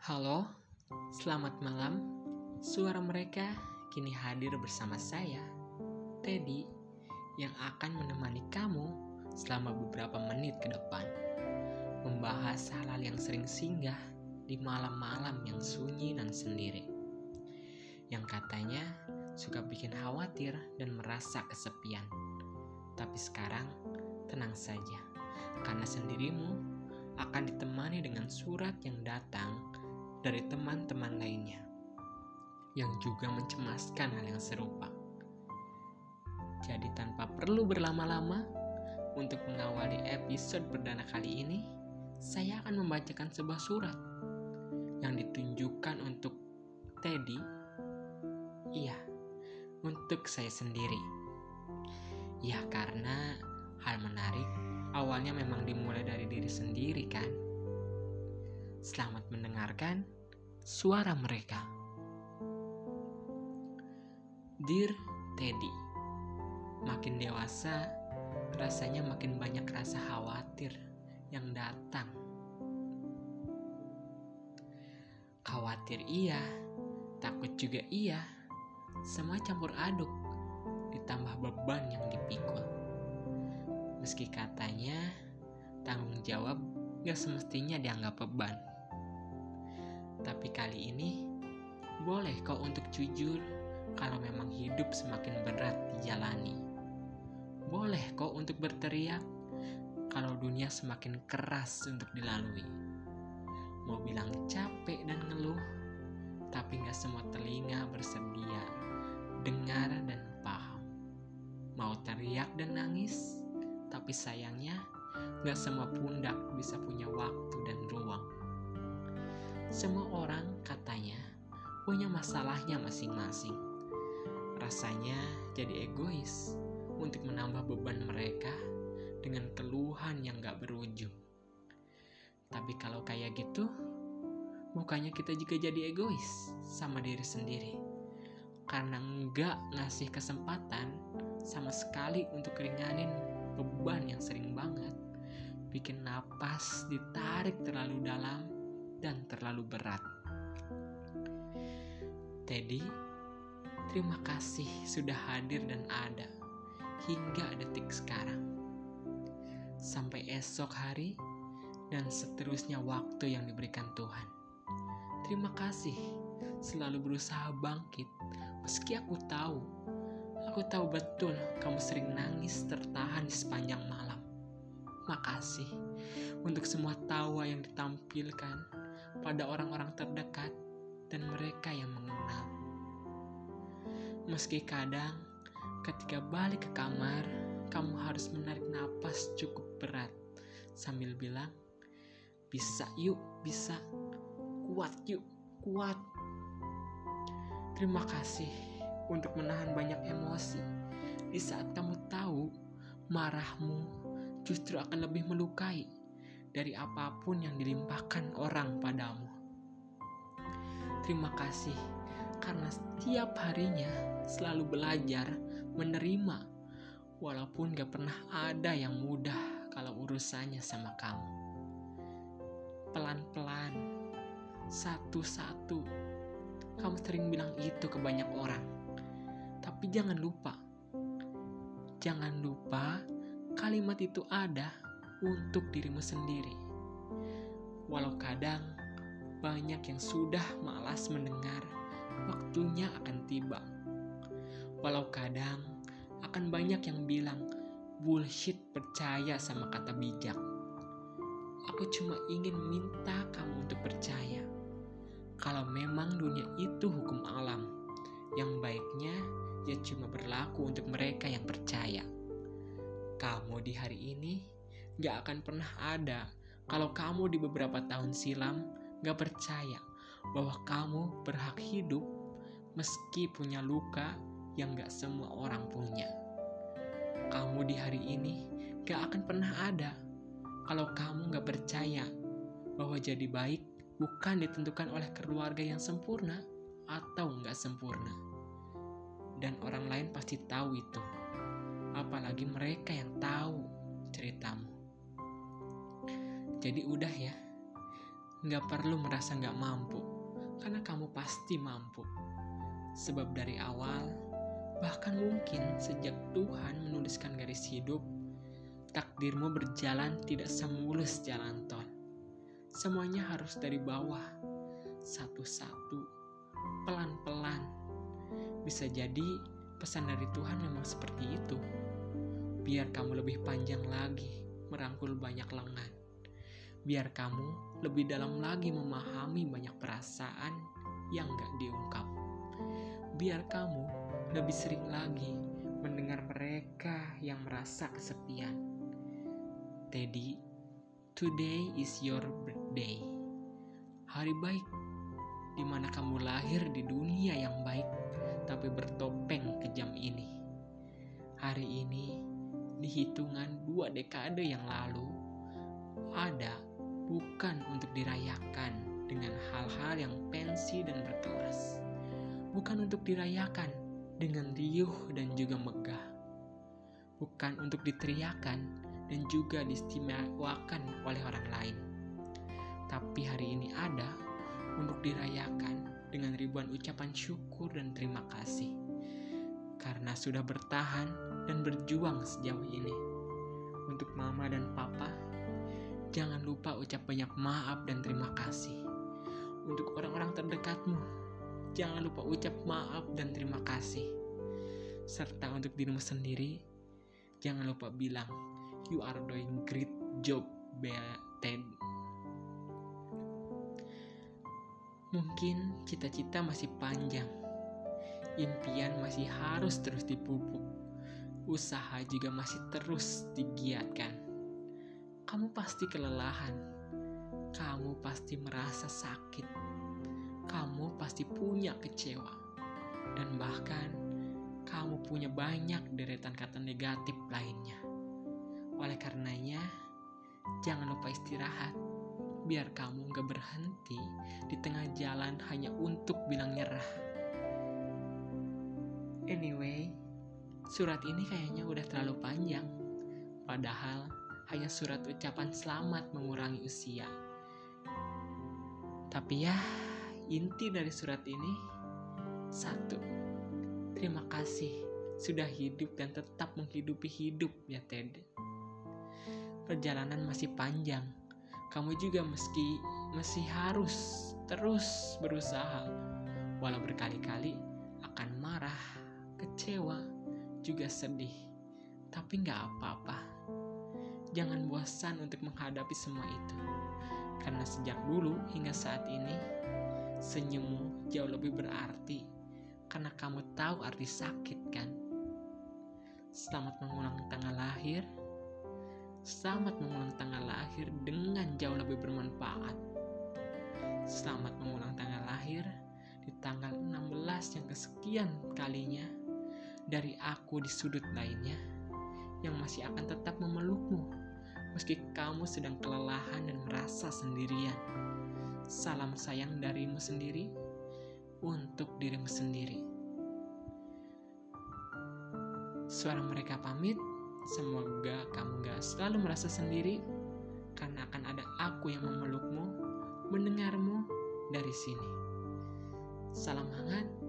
Halo, selamat malam. Suara mereka kini hadir bersama saya, Teddy, yang akan menemani kamu selama beberapa menit ke depan. Membahas hal-hal yang sering singgah di malam-malam yang sunyi dan sendiri. Yang katanya suka bikin khawatir dan merasa kesepian. Tapi sekarang tenang saja, karena sendirimu akan ditemani dengan surat yang datang dari teman-teman lainnya yang juga mencemaskan hal yang serupa. Jadi tanpa perlu berlama-lama, untuk mengawali episode perdana kali ini, saya akan membacakan sebuah surat yang ditunjukkan untuk Teddy. Iya, untuk saya sendiri. Ya karena hal menarik awalnya memang dimulai dari diri sendiri kan. Selamat mendengarkan suara mereka. Dear Teddy, makin dewasa, rasanya makin banyak rasa khawatir yang datang. Khawatir iya, takut juga iya, semua campur aduk, ditambah beban yang dipikul. Meski katanya tanggung jawab gak semestinya dianggap beban. Tapi kali ini boleh kau untuk jujur kalau memang hidup semakin berat dijalani. Boleh kok untuk berteriak kalau dunia semakin keras untuk dilalui. Mau bilang capek dan ngeluh, tapi gak semua telinga bersedia dengar dan paham. Mau teriak dan nangis, tapi sayangnya gak semua pundak bisa punya waktu. Semua orang katanya punya masalahnya masing-masing. Rasanya jadi egois untuk menambah beban mereka dengan keluhan yang gak berujung. Tapi kalau kayak gitu, bukannya kita juga jadi egois sama diri sendiri. Karena nggak ngasih kesempatan sama sekali untuk ringanin beban yang sering banget. Bikin napas ditarik terlalu dalam dan terlalu berat. Teddy, terima kasih sudah hadir dan ada hingga detik sekarang. Sampai esok hari dan seterusnya waktu yang diberikan Tuhan. Terima kasih selalu berusaha bangkit meski aku tahu aku tahu betul kamu sering nangis tertahan di sepanjang malam. Makasih untuk semua tawa yang ditampilkan pada orang-orang terdekat dan mereka yang mengenal. Meski kadang ketika balik ke kamar, kamu harus menarik napas cukup berat sambil bilang, "Bisa yuk, bisa. Kuat yuk, kuat." Terima kasih untuk menahan banyak emosi di saat kamu tahu marahmu justru akan lebih melukai dari apa pun yang dilimpahkan orang padamu. Terima kasih karena setiap harinya selalu belajar menerima walaupun gak pernah ada yang mudah kalau urusannya sama kamu. Pelan-pelan, satu-satu, kamu sering bilang itu ke banyak orang. Tapi jangan lupa, jangan lupa kalimat itu ada untuk dirimu sendiri. Walau kadang banyak yang sudah malas mendengar, waktunya akan tiba. Walau kadang akan banyak yang bilang bullshit percaya sama kata bijak. Aku cuma ingin minta kamu untuk percaya kalau memang dunia itu hukum alam, yang baiknya ya cuma berlaku untuk mereka yang percaya. Kamu di hari ini gak akan pernah ada kalau kamu di beberapa tahun silam gak percaya bahwa kamu berhak hidup meski punya luka yang gak semua orang punya. Kamu di hari ini gak akan pernah ada kalau kamu gak percaya bahwa jadi baik bukan ditentukan oleh keluarga yang sempurna atau nggak sempurna. Dan orang lain pasti tahu itu. Apalagi mereka yang tahu ceritamu. Jadi udah ya, Nggak perlu merasa nggak mampu, karena kamu pasti mampu. Sebab dari awal, bahkan mungkin sejak Tuhan menuliskan garis hidup, takdirmu berjalan tidak semulus jalan tol. Semuanya harus dari bawah, satu-satu, pelan-pelan. Bisa jadi pesan dari Tuhan memang seperti itu. Biar kamu lebih panjang lagi merangkul banyak lengan. Biar kamu lebih dalam lagi memahami banyak perasaan yang gak diungkap. Biar kamu lebih sering lagi mendengar mereka yang merasa kesepian. Teddy, today is your birthday. Hari baik di mana kamu lahir di dunia yang baik tapi bertopeng kejam ini. Hari ini di hitungan dua dekade yang lalu ada bukan untuk dirayakan dengan hal-hal yang pensi dan berkelas. Bukan untuk dirayakan dengan riuh dan juga megah. Bukan untuk diteriakan dan juga diistimewakan oleh orang lain. Tapi hari ini ada untuk dirayakan dengan ribuan ucapan syukur dan terima kasih. Karena sudah bertahan dan berjuang sejauh ini. Untuk mama dan papa, jangan lupa ucap banyak maaf dan terima kasih. Untuk orang-orang terdekatmu, jangan lupa ucap maaf dan terima kasih. Serta untuk dirimu sendiri, jangan lupa bilang, you are doing great job, Ted. Mungkin cita-cita masih panjang, impian masih harus terus dipupuk, usaha juga masih terus digiatkan. Kamu pasti kelelahan, kamu pasti merasa sakit, kamu pasti punya kecewa, dan bahkan kamu punya banyak deretan kata negatif lainnya. Oleh karenanya, jangan lupa istirahat, biar kamu gak berhenti di tengah jalan hanya untuk bilang nyerah. Anyway, surat ini kayaknya udah terlalu panjang. Padahal hanya surat ucapan selamat mengurangi usia. Tapi ya, inti dari surat ini satu. Terima kasih sudah hidup dan tetap menghidupi hidup ya Ted. Perjalanan masih panjang. Kamu juga meski masih harus terus berusaha walau berkali-kali akan marah, kecewa, juga sedih. Tapi nggak apa-apa. Jangan bosan untuk menghadapi semua itu. Karena sejak dulu hingga saat ini, senyummu jauh lebih berarti. Karena kamu tahu arti sakit kan? Selamat mengulang tanggal lahir. Selamat mengulang tanggal lahir dengan jauh lebih bermanfaat. Selamat mengulang tanggal lahir di tanggal 16 yang kesekian kalinya dari aku di sudut lainnya yang masih akan tetap memelukmu meski kamu sedang kelelahan dan merasa sendirian. Salam sayang darimu sendiri untuk dirimu sendiri. Suara mereka pamit, semoga kamu gak selalu merasa sendiri karena akan ada aku yang memelukmu, mendengarmu dari sini. Salam hangat.